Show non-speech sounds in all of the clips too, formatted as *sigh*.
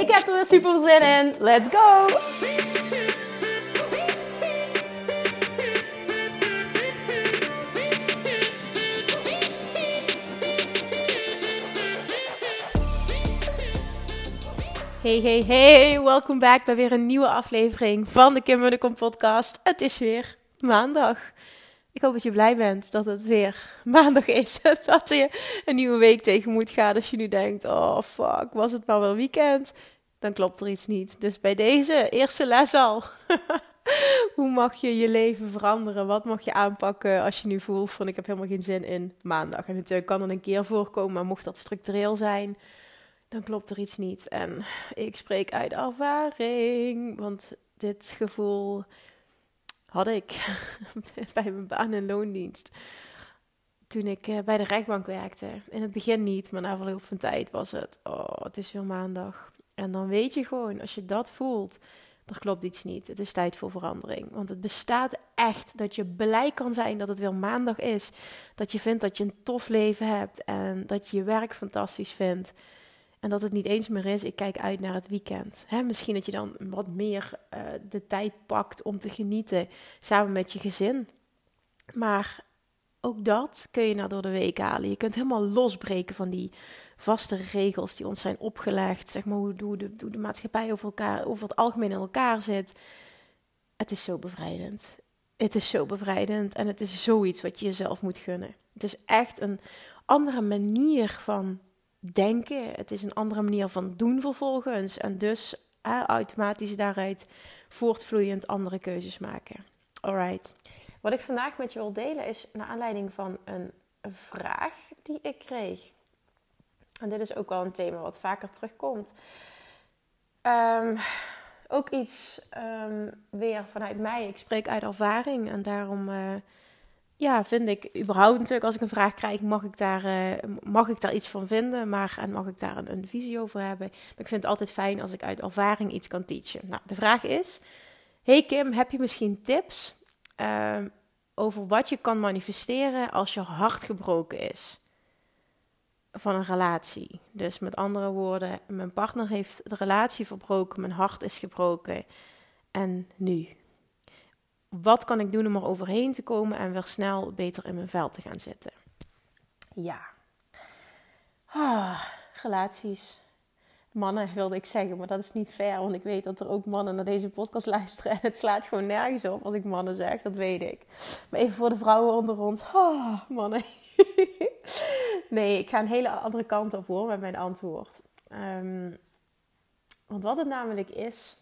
Ik heb er weer super zin in. Let's go! Hey, hey, hey. Welkom back bij weer een nieuwe aflevering van de Kim Munnekom podcast. Het is weer maandag. Ik hoop dat je blij bent dat het weer *laughs* maandag is. En dat je een nieuwe week tegen moet gaan. Als je nu denkt, oh fuck, was het maar wel weekend? Dan klopt er iets niet. Dus bij deze eerste les al. *laughs* Hoe mag je je leven veranderen? Wat mag je aanpakken als je nu voelt van ik heb helemaal geen zin in maandag? En natuurlijk kan er een keer voorkomen, maar mocht dat structureel zijn, dan klopt er iets niet. En ik spreek uit ervaring, want dit gevoel had ik *laughs* bij mijn baan- en loondienst. Toen ik eh, bij de rechtbank werkte. In het begin niet, maar na verloop van tijd was het. Oh, het is weer maandag. En dan weet je gewoon, als je dat voelt, er klopt iets niet. Het is tijd voor verandering. Want het bestaat echt dat je blij kan zijn dat het weer maandag is. Dat je vindt dat je een tof leven hebt en dat je je werk fantastisch vindt. En dat het niet eens meer is, ik kijk uit naar het weekend. Hè, misschien dat je dan wat meer uh, de tijd pakt om te genieten samen met je gezin. Maar ook dat kun je nou door de week halen. Je kunt helemaal losbreken van die vaste regels die ons zijn opgelegd. Zeg maar hoe, hoe, de, hoe de maatschappij over, elkaar, over het algemeen in elkaar zit. Het is zo bevrijdend. Het is zo bevrijdend en het is zoiets wat je jezelf moet gunnen. Het is echt een andere manier van denken. Het is een andere manier van doen vervolgens. En dus automatisch daaruit voortvloeiend andere keuzes maken. Alright. Wat ik vandaag met je wil delen is naar aanleiding van een vraag die ik kreeg. En dit is ook wel een thema wat vaker terugkomt. Um, ook iets um, weer vanuit mij. Ik spreek uit ervaring en daarom uh, ja, vind ik überhaupt natuurlijk als ik een vraag krijg, mag ik daar, uh, mag ik daar iets van vinden, maar en mag ik daar een, visie over hebben. Ik vind het altijd fijn als ik uit ervaring iets kan teachen. Nou, de vraag is: Hey Kim, heb je misschien tips uh, over wat je kan manifesteren als je hart gebroken is? Van een relatie. Dus met andere woorden, mijn partner heeft de relatie verbroken, mijn hart is gebroken. En nu? Wat kan ik doen om er overheen te komen en weer snel beter in mijn vel te gaan zitten? Ja. Ah, relaties. Mannen wilde ik zeggen, maar dat is niet fair, want ik weet dat er ook mannen naar deze podcast luisteren en het slaat gewoon nergens op als ik mannen zeg, dat weet ik. Maar even voor de vrouwen onder ons. Ah, mannen. *laughs* nee, ik ga een hele andere kant op hoor met mijn antwoord. Um, want wat het namelijk is,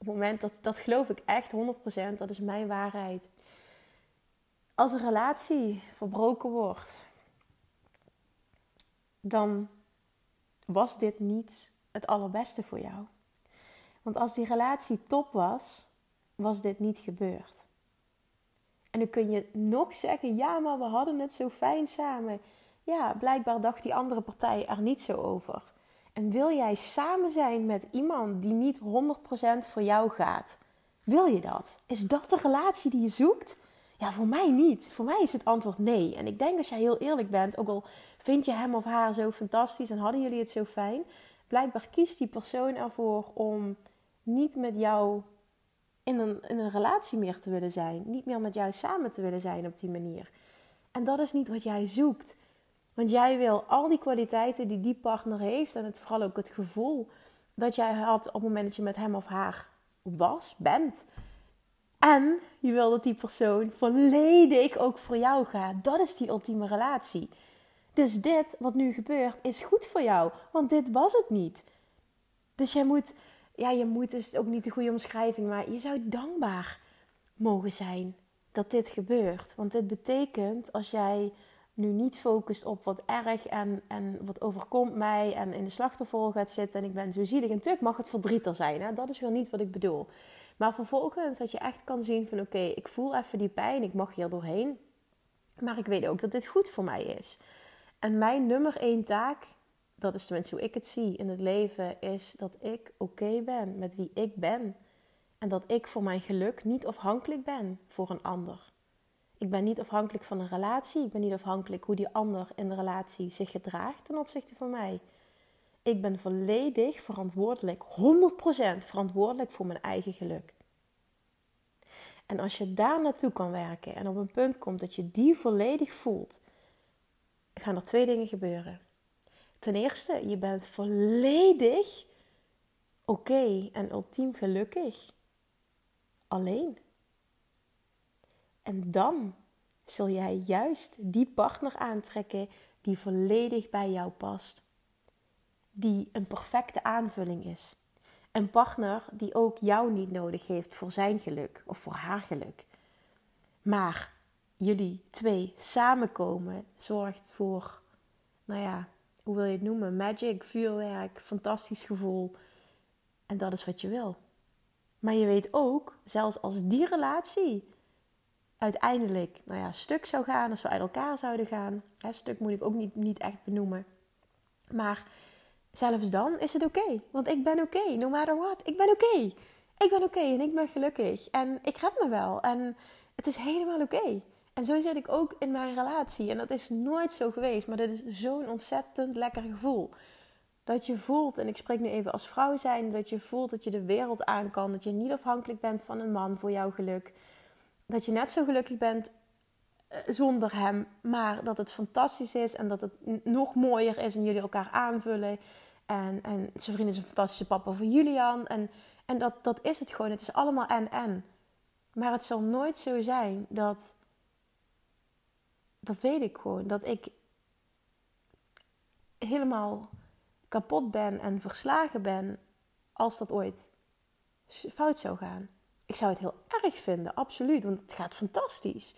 het moment dat, dat geloof ik echt 100%, dat is mijn waarheid. Als een relatie verbroken wordt, dan was dit niet het allerbeste voor jou. Want als die relatie top was, was dit niet gebeurd. En dan kun je nog zeggen: ja, maar we hadden het zo fijn samen. Ja, blijkbaar dacht die andere partij er niet zo over. En wil jij samen zijn met iemand die niet 100% voor jou gaat? Wil je dat? Is dat de relatie die je zoekt? Ja, voor mij niet. Voor mij is het antwoord nee. En ik denk als jij heel eerlijk bent, ook al vind je hem of haar zo fantastisch en hadden jullie het zo fijn, blijkbaar kiest die persoon ervoor om niet met jou in een, in een relatie meer te willen zijn. Niet meer met jou samen te willen zijn op die manier. En dat is niet wat jij zoekt. Want jij wil al die kwaliteiten die die partner heeft en het, vooral ook het gevoel dat jij had op het moment dat je met hem of haar was, bent. En je wil dat die persoon volledig ook voor jou gaat. Dat is die ultieme relatie. Dus dit wat nu gebeurt is goed voor jou, want dit was het niet. Dus jij moet, ja, je moet is ook niet de goede omschrijving, maar je zou dankbaar mogen zijn dat dit gebeurt. Want dit betekent als jij nu niet focust op wat erg en, en wat overkomt mij en in de slachtofferrol gaat zitten en ik ben zo zielig. En natuurlijk mag het verdriet er zijn, hè? dat is weer niet wat ik bedoel. Maar vervolgens dat je echt kan zien van oké, ik voel even die pijn, ik mag hier doorheen. Maar ik weet ook dat dit goed voor mij is. En mijn nummer één taak, dat is tenminste hoe ik het zie in het leven, is dat ik oké ben met wie ik ben. En dat ik voor mijn geluk niet afhankelijk ben voor een ander. Ik ben niet afhankelijk van een relatie. Ik ben niet afhankelijk hoe die ander in de relatie zich gedraagt ten opzichte van mij. Ik ben volledig verantwoordelijk, 100% verantwoordelijk voor mijn eigen geluk. En als je daar naartoe kan werken en op een punt komt dat je die volledig voelt, gaan er twee dingen gebeuren. Ten eerste, je bent volledig oké en ultiem gelukkig. Alleen. En dan zul jij juist die partner aantrekken die volledig bij jou past. Die een perfecte aanvulling is. Een partner die ook jou niet nodig heeft voor zijn geluk of voor haar geluk. Maar jullie twee samenkomen zorgt voor, nou ja, hoe wil je het noemen? Magic, vuurwerk, fantastisch gevoel. En dat is wat je wil. Maar je weet ook, zelfs als die relatie uiteindelijk nou ja, stuk zou gaan, als we uit elkaar zouden gaan. Hè, stuk moet ik ook niet, niet echt benoemen. Maar zelfs dan is het oké. want ik ben oké, no matter what. Ik ben oké. Ik ben oké en ik ben gelukkig. En ik red me wel. En het is helemaal oké. En zo zit ik ook in mijn relatie. En dat is nooit zo geweest. Maar dat is zo'n ontzettend lekker gevoel. Dat je voelt, en ik spreek nu even als vrouw zijn, dat je voelt dat je de wereld aan kan. Dat je niet afhankelijk bent van een man voor jouw geluk dat je net zo gelukkig bent eh, zonder hem, maar dat het fantastisch is en dat het nog mooier is en jullie elkaar aanvullen. En, en zijn vriend is een fantastische papa voor Julian. En, en dat, dat is het gewoon. Het is allemaal en-en. Maar het zal nooit zo zijn dat. Dat weet ik gewoon. Dat ik helemaal kapot ben en verslagen ben als dat ooit fout zou gaan. Ik zou het heel erg vinden, absoluut, want het gaat fantastisch.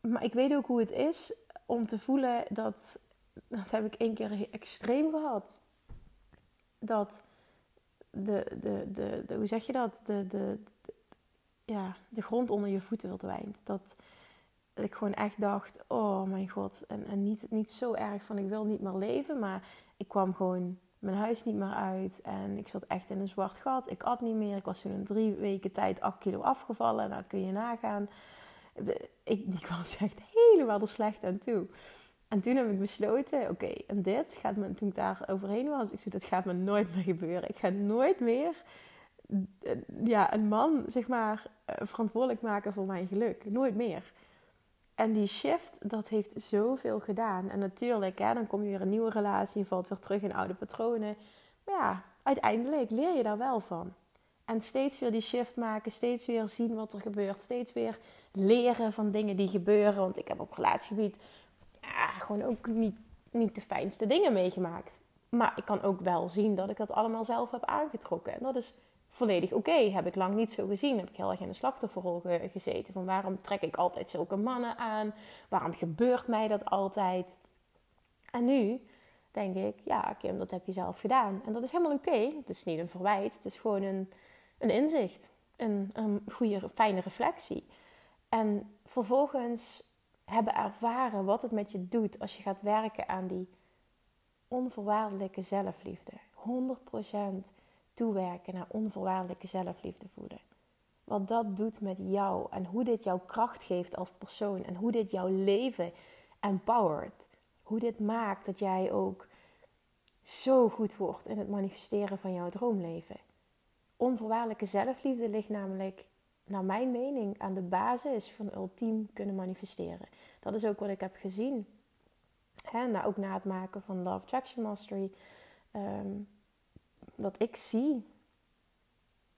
Maar ik weet ook hoe het is om te voelen dat, dat heb ik één keer extreem gehad. Dat de, de, de, de hoe zeg je dat? De, de, ja, de grond onder je voeten verdwijnt. Dat ik gewoon echt dacht, oh mijn god. En, en niet, niet zo erg van ik wil niet meer leven, maar ik kwam gewoon mijn huis niet meer uit. En ik zat echt in een zwart gat. Ik at niet meer. Ik was toen in drie weken tijd 8 kilo afgevallen. Nou kun je nagaan. Ik, ik was echt helemaal er slecht aan toe. En toen heb ik besloten, oké, en dit gaat me, toen ik daar overheen was, ik zei, dat gaat me nooit meer gebeuren. Ik ga nooit meer ja, een man, zeg maar, eh, verantwoordelijk maken voor mijn geluk. Nooit meer. En die shift, dat heeft zoveel gedaan. En natuurlijk, hè, dan kom je weer een nieuwe relatie, je valt weer terug in oude patronen. Maar ja, uiteindelijk leer je daar wel van. En steeds weer die shift maken, steeds weer zien wat er gebeurt, steeds weer leren van dingen die gebeuren. Want ik heb op relatiegebied ja, gewoon ook niet, niet de fijnste dingen meegemaakt. Maar ik kan ook wel zien dat ik dat allemaal zelf heb aangetrokken. En dat is volledig oké. Heb ik lang niet zo gezien. Heb ik heel erg in de slachtofferrol gezeten. Van waarom trek ik altijd zulke mannen aan? Waarom gebeurt mij dat altijd? En nu denk ik, ja Kim, dat heb je zelf gedaan. En dat is helemaal oké. Het is niet een verwijt. Het is gewoon een, een inzicht. Een, een goede, fijne reflectie. En vervolgens hebben ervaren wat het met je doet als je gaat werken aan die onvoorwaardelijke zelfliefde. 100% toewerken naar onvoorwaardelijke zelfliefde voeden. Wat dat doet met jou en hoe dit jouw kracht geeft als persoon en hoe dit jouw leven empowert. Hoe dit maakt dat jij ook zo goed wordt in het manifesteren van jouw droomleven. Onvoorwaardelijke zelfliefde ligt namelijk, naar mijn mening, aan de basis van ultiem kunnen manifesteren. Dat is ook wat ik heb gezien. Hè, nou, ook na het maken van Love Attraction Mastery. Ehm, dat ik zie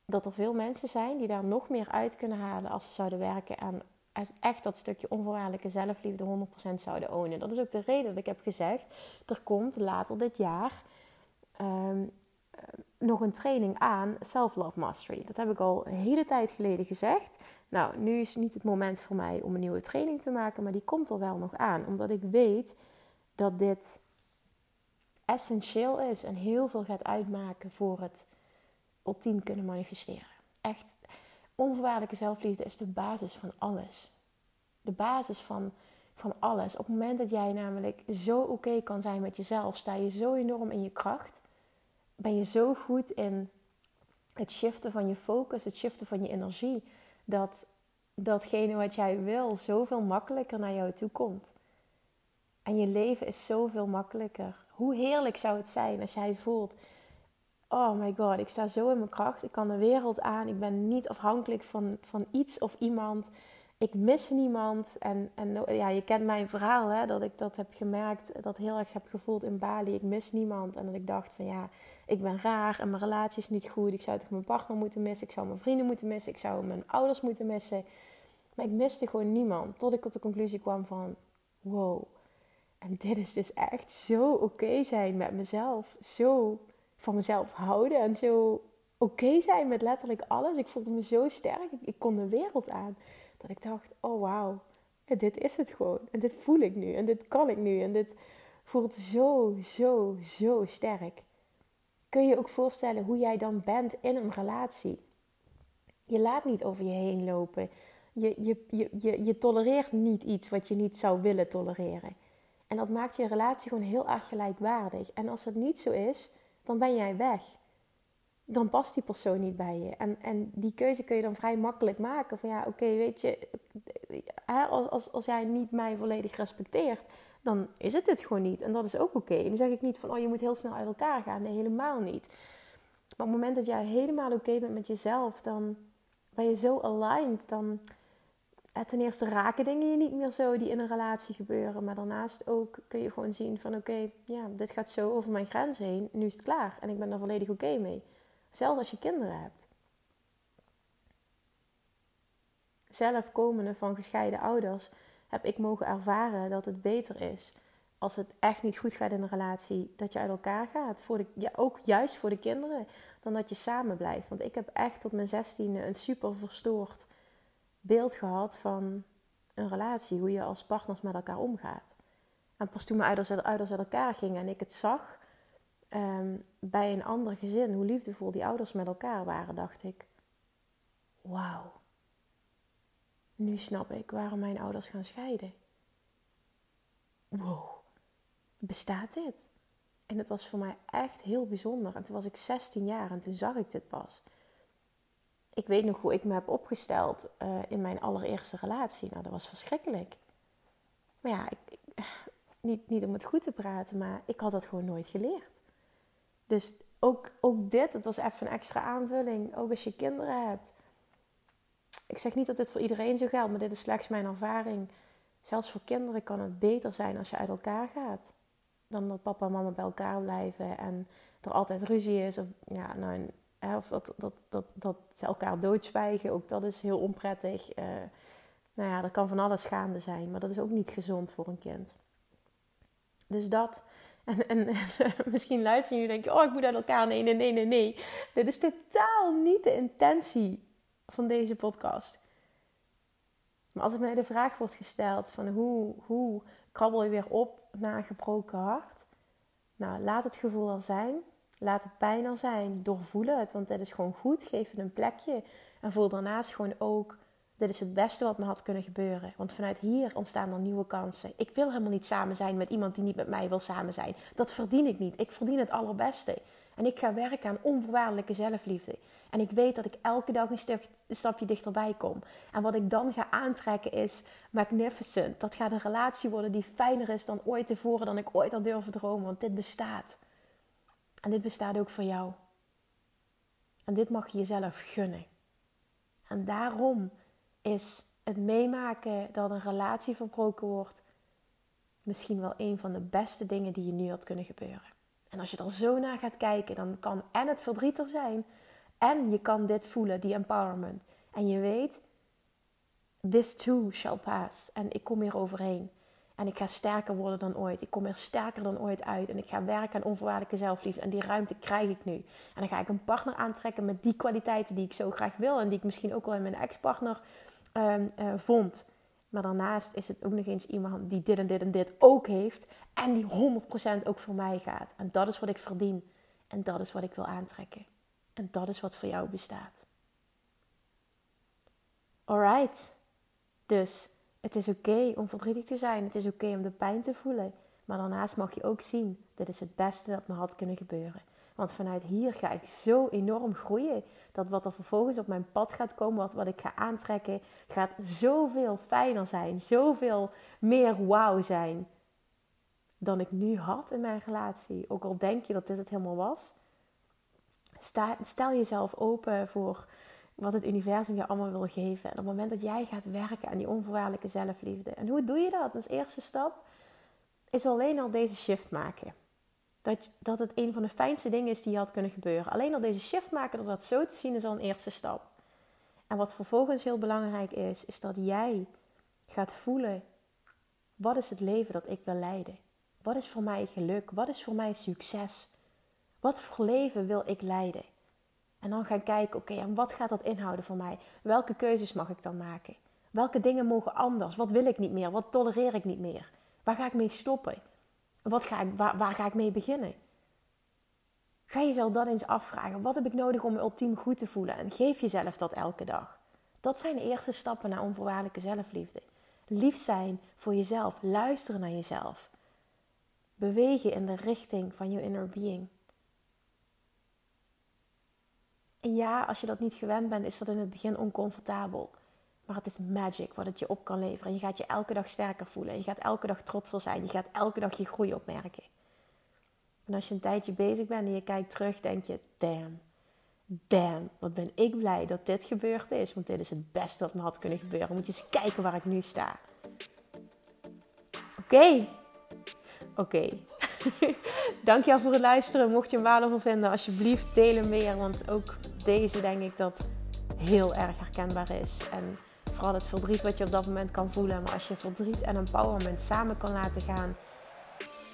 dat er veel mensen zijn die daar nog meer uit kunnen halen als ze zouden werken aan echt dat stukje onvoorwaardelijke zelfliefde 100% zouden ownen. Dat is ook de reden dat ik heb gezegd, er komt later dit jaar um, nog een training aan Self-Love Mastery. Dat heb ik al een hele tijd geleden gezegd. Nou, nu is niet het moment voor mij om een nieuwe training te maken, maar die komt er wel nog aan. Omdat ik weet dat dit essentieel is en heel veel gaat uitmaken voor het ultiem kunnen manifesteren. Echt, onvoorwaardelijke zelfliefde is de basis van alles. De basis van, van alles. Op het moment dat jij namelijk zo oké kan zijn met jezelf, sta je zo enorm in je kracht. Ben je zo goed in het shiften van je focus, het shiften van je energie, dat datgene wat jij wil zoveel makkelijker naar jou toe komt. En je leven is zoveel makkelijker. Hoe heerlijk zou het zijn als jij voelt: Oh my god, ik sta zo in mijn kracht. Ik kan de wereld aan. Ik ben niet afhankelijk van, van iets of iemand. Ik mis niemand. En, en ja, je kent mijn verhaal, hè, dat ik dat heb gemerkt, dat heel erg heb gevoeld in Bali. Ik mis niemand. En dat ik dacht van ja, ik ben raar en mijn relatie is niet goed. Ik zou toch mijn partner moeten missen. Ik zou mijn vrienden moeten missen. Ik zou mijn ouders moeten missen. Maar ik miste gewoon niemand. Tot ik tot de conclusie kwam van wow en dit is dus echt zo oké zijn met mezelf. Zo van mezelf houden en zo oké zijn met letterlijk alles. Ik voelde me zo sterk. Ik, kon de wereld aan. Dat ik dacht, oh wauw, dit is het gewoon. En dit voel ik nu. En dit kan ik nu. En dit voelt zo, zo, zo sterk. Kun je ook voorstellen hoe jij dan bent in een relatie? Je laat niet over je heen lopen. Je, je, je, je, je tolereert niet iets wat je niet zou willen tolereren. En dat maakt je relatie gewoon heel erg gelijkwaardig. En als het niet zo is, dan ben jij weg. Dan past die persoon niet bij je. En, en die keuze kun je dan vrij makkelijk maken. Van ja, oké, weet je, als, als, jij niet mij volledig respecteert, dan is het dit gewoon niet. En dat is ook oké. Dan zeg ik niet van, oh, je moet heel snel uit elkaar gaan. Nee, helemaal niet. Maar op het moment dat jij helemaal oké bent met jezelf, dan ben je zo aligned. Dan, ten eerste raken dingen je niet meer zo die in een relatie gebeuren. Maar daarnaast ook kun je gewoon zien van oké, ja, dit gaat zo over mijn grens heen. Nu is het klaar en ik ben er volledig oké mee. Zelfs als je kinderen hebt. Zelf komende van gescheiden ouders heb ik mogen ervaren dat het beter is als het echt niet goed gaat in een relatie, dat je uit elkaar gaat. Voor de, ja, ook juist voor de kinderen, dan dat je samen blijft. Want ik heb echt tot mijn zestiende een super verstoord beeld gehad van een relatie, hoe je als partners met elkaar omgaat. En pas toen mijn ouders, uit elkaar gingen en ik het zag ehm, bij een ander gezin, hoe liefdevol die ouders met elkaar waren, dacht ik: Wauw, nu snap ik waarom mijn ouders gaan scheiden. Wow, bestaat dit? En het was voor mij echt heel bijzonder. En toen was ik 16 jaar en toen zag ik dit pas ik weet nog hoe ik me heb opgesteld uh, in mijn allereerste relatie. Nou, dat was verschrikkelijk. Maar ja, ik, niet, niet om het goed te praten, maar ik had dat gewoon nooit geleerd. Dus ook, ook dit, het was even een extra aanvulling. Ook als je kinderen hebt. Ik zeg niet dat dit voor iedereen zo geldt, maar dit is slechts mijn ervaring. Zelfs voor kinderen kan het beter zijn als je uit elkaar gaat. Dan dat papa en mama bij elkaar blijven en er altijd ruzie is. Of ja, nou, of dat, dat, dat, dat ze elkaar doodzwijgen, ook dat is heel onprettig. Uh, nou ja, er kan van alles gaande zijn, maar dat is ook niet gezond voor een kind. Dus dat. En, en, *laughs* misschien luister je en denk je, oh, ik moet uit elkaar. Nee, nee, nee, nee, nee. Dit is totaal niet de intentie van deze podcast. Maar als er mij de vraag wordt gesteld van hoe, hoe krabbel je weer op na een gebroken hart? Nou, laat het gevoel er zijn. Laat het pijn er zijn. Doorvoel het, want dit is gewoon goed. Geef het een plekje. En voel daarnaast gewoon ook, dit is het beste wat me had kunnen gebeuren. Want vanuit hier ontstaan er nieuwe kansen. Ik wil helemaal niet samen zijn met iemand die niet met mij wil samen zijn. Dat verdien ik niet. Ik verdien het allerbeste. En ik ga werken aan onvoorwaardelijke zelfliefde. En ik weet dat ik elke dag een, een stapje dichterbij kom. En wat ik dan ga aantrekken is magnificent. Dat gaat een relatie worden die fijner is dan ooit tevoren, dan ik ooit had durven dromen. Want dit bestaat. En dit bestaat ook voor jou. En dit mag je jezelf gunnen. En daarom is het meemaken dat een relatie verbroken wordt misschien wel een van de beste dingen die je nu had kunnen gebeuren. En als je er zo naar gaat kijken, dan kan en het verdriet er zijn en je kan dit voelen, die empowerment. En je weet, this too shall pass. En ik kom hier overheen. En ik ga sterker worden dan ooit. Ik kom er sterker dan ooit uit. En ik ga werken aan onvoorwaardelijke zelfliefde. En die ruimte krijg ik nu. En dan ga ik een partner aantrekken met die kwaliteiten die ik zo graag wil. En die ik misschien ook wel in mijn ex-partner um, uh, vond. Maar daarnaast is het ook nog eens iemand die dit en dit en dit ook heeft. En die 100% ook voor mij gaat. En dat is wat ik verdien. En dat is wat ik wil aantrekken. En dat is wat voor jou bestaat. Alright. Dus het is oké om verdrietig te zijn. Het is oké om de pijn te voelen. Maar daarnaast mag je ook zien: dit is het beste dat me had kunnen gebeuren. Want vanuit hier ga ik zo enorm groeien. Dat wat er vervolgens op mijn pad gaat komen, wat, wat ik ga aantrekken, gaat zoveel fijner zijn. Zoveel meer wauw zijn. Dan ik nu had in mijn relatie. Ook al denk je dat dit het helemaal was. Sta, stel jezelf open voor wat het universum je allemaal wil geven. En op het moment dat jij gaat werken aan die onvoorwaardelijke zelfliefde. En hoe doe je dat? Als eerste stap is alleen al deze shift maken. Dat, dat het een van de fijnste dingen is die je had kunnen gebeuren. Alleen al deze shift maken, door dat zo te zien, is al een eerste stap. En wat vervolgens heel belangrijk is, is dat jij gaat voelen: wat is het leven dat ik wil leiden? Wat is voor mij geluk? Wat is voor mij succes? Wat voor leven wil ik leiden? En dan gaan kijken, oké, en wat gaat dat inhouden voor mij? Welke keuzes mag ik dan maken? Welke dingen mogen anders? Wat wil ik niet meer? Wat tolereer ik niet meer? Waar ga ik mee stoppen? Wat ga ik, waar, ga ik mee beginnen? Ga jezelf dat eens afvragen. Wat heb ik nodig om me ultiem goed te voelen? En geef jezelf dat elke dag. Dat zijn de eerste stappen naar onvoorwaardelijke zelfliefde. Lief zijn voor jezelf. Luisteren naar jezelf. Bewegen in de richting van je inner being. En ja, als je dat niet gewend bent, is dat in het begin oncomfortabel. Maar het is magic wat het je op kan leveren. En je gaat je elke dag sterker voelen. Je gaat elke dag trotser zijn. Je gaat elke dag je groei opmerken. En als je een tijdje bezig bent en je kijkt terug, denk je: damn, damn, wat ben ik blij dat dit gebeurd is. Want dit is het beste wat me had kunnen gebeuren. Moet je eens kijken waar ik nu sta. Oké. Oké. *laughs* Dankjewel voor het luisteren. Mocht je hem waardevol vinden, alsjeblieft deel hem meer. Want ook deze denk ik dat heel erg herkenbaar is. En vooral het verdriet wat je op dat moment kan voelen. Maar als je verdriet en empowerment samen kan laten gaan,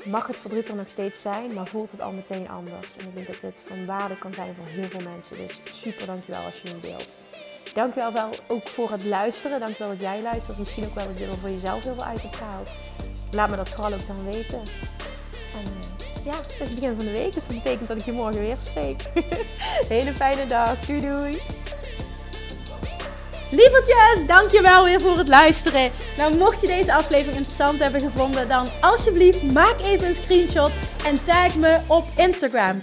mag het verdriet er nog steeds zijn, maar voelt het al meteen anders. En ik denk dat dit van waarde kan zijn voor heel veel mensen. Dus super dankjewel als je hem deelt. Dankjewel wel ook voor het luisteren. Dankjewel dat jij luistert. Misschien ook wel dat je er voor jezelf heel veel uit hebt gehaald. Laat me dat vooral ook dan weten. Ja, het is het begin van de week, dus dat betekent dat ik je morgen weer spreek. *laughs* Hele fijne dag. Doei doei. Lievertjes, dankjewel weer voor het luisteren. Nou, mocht je deze aflevering interessant hebben gevonden, dan alsjeblieft maak even een screenshot en tag me op Instagram.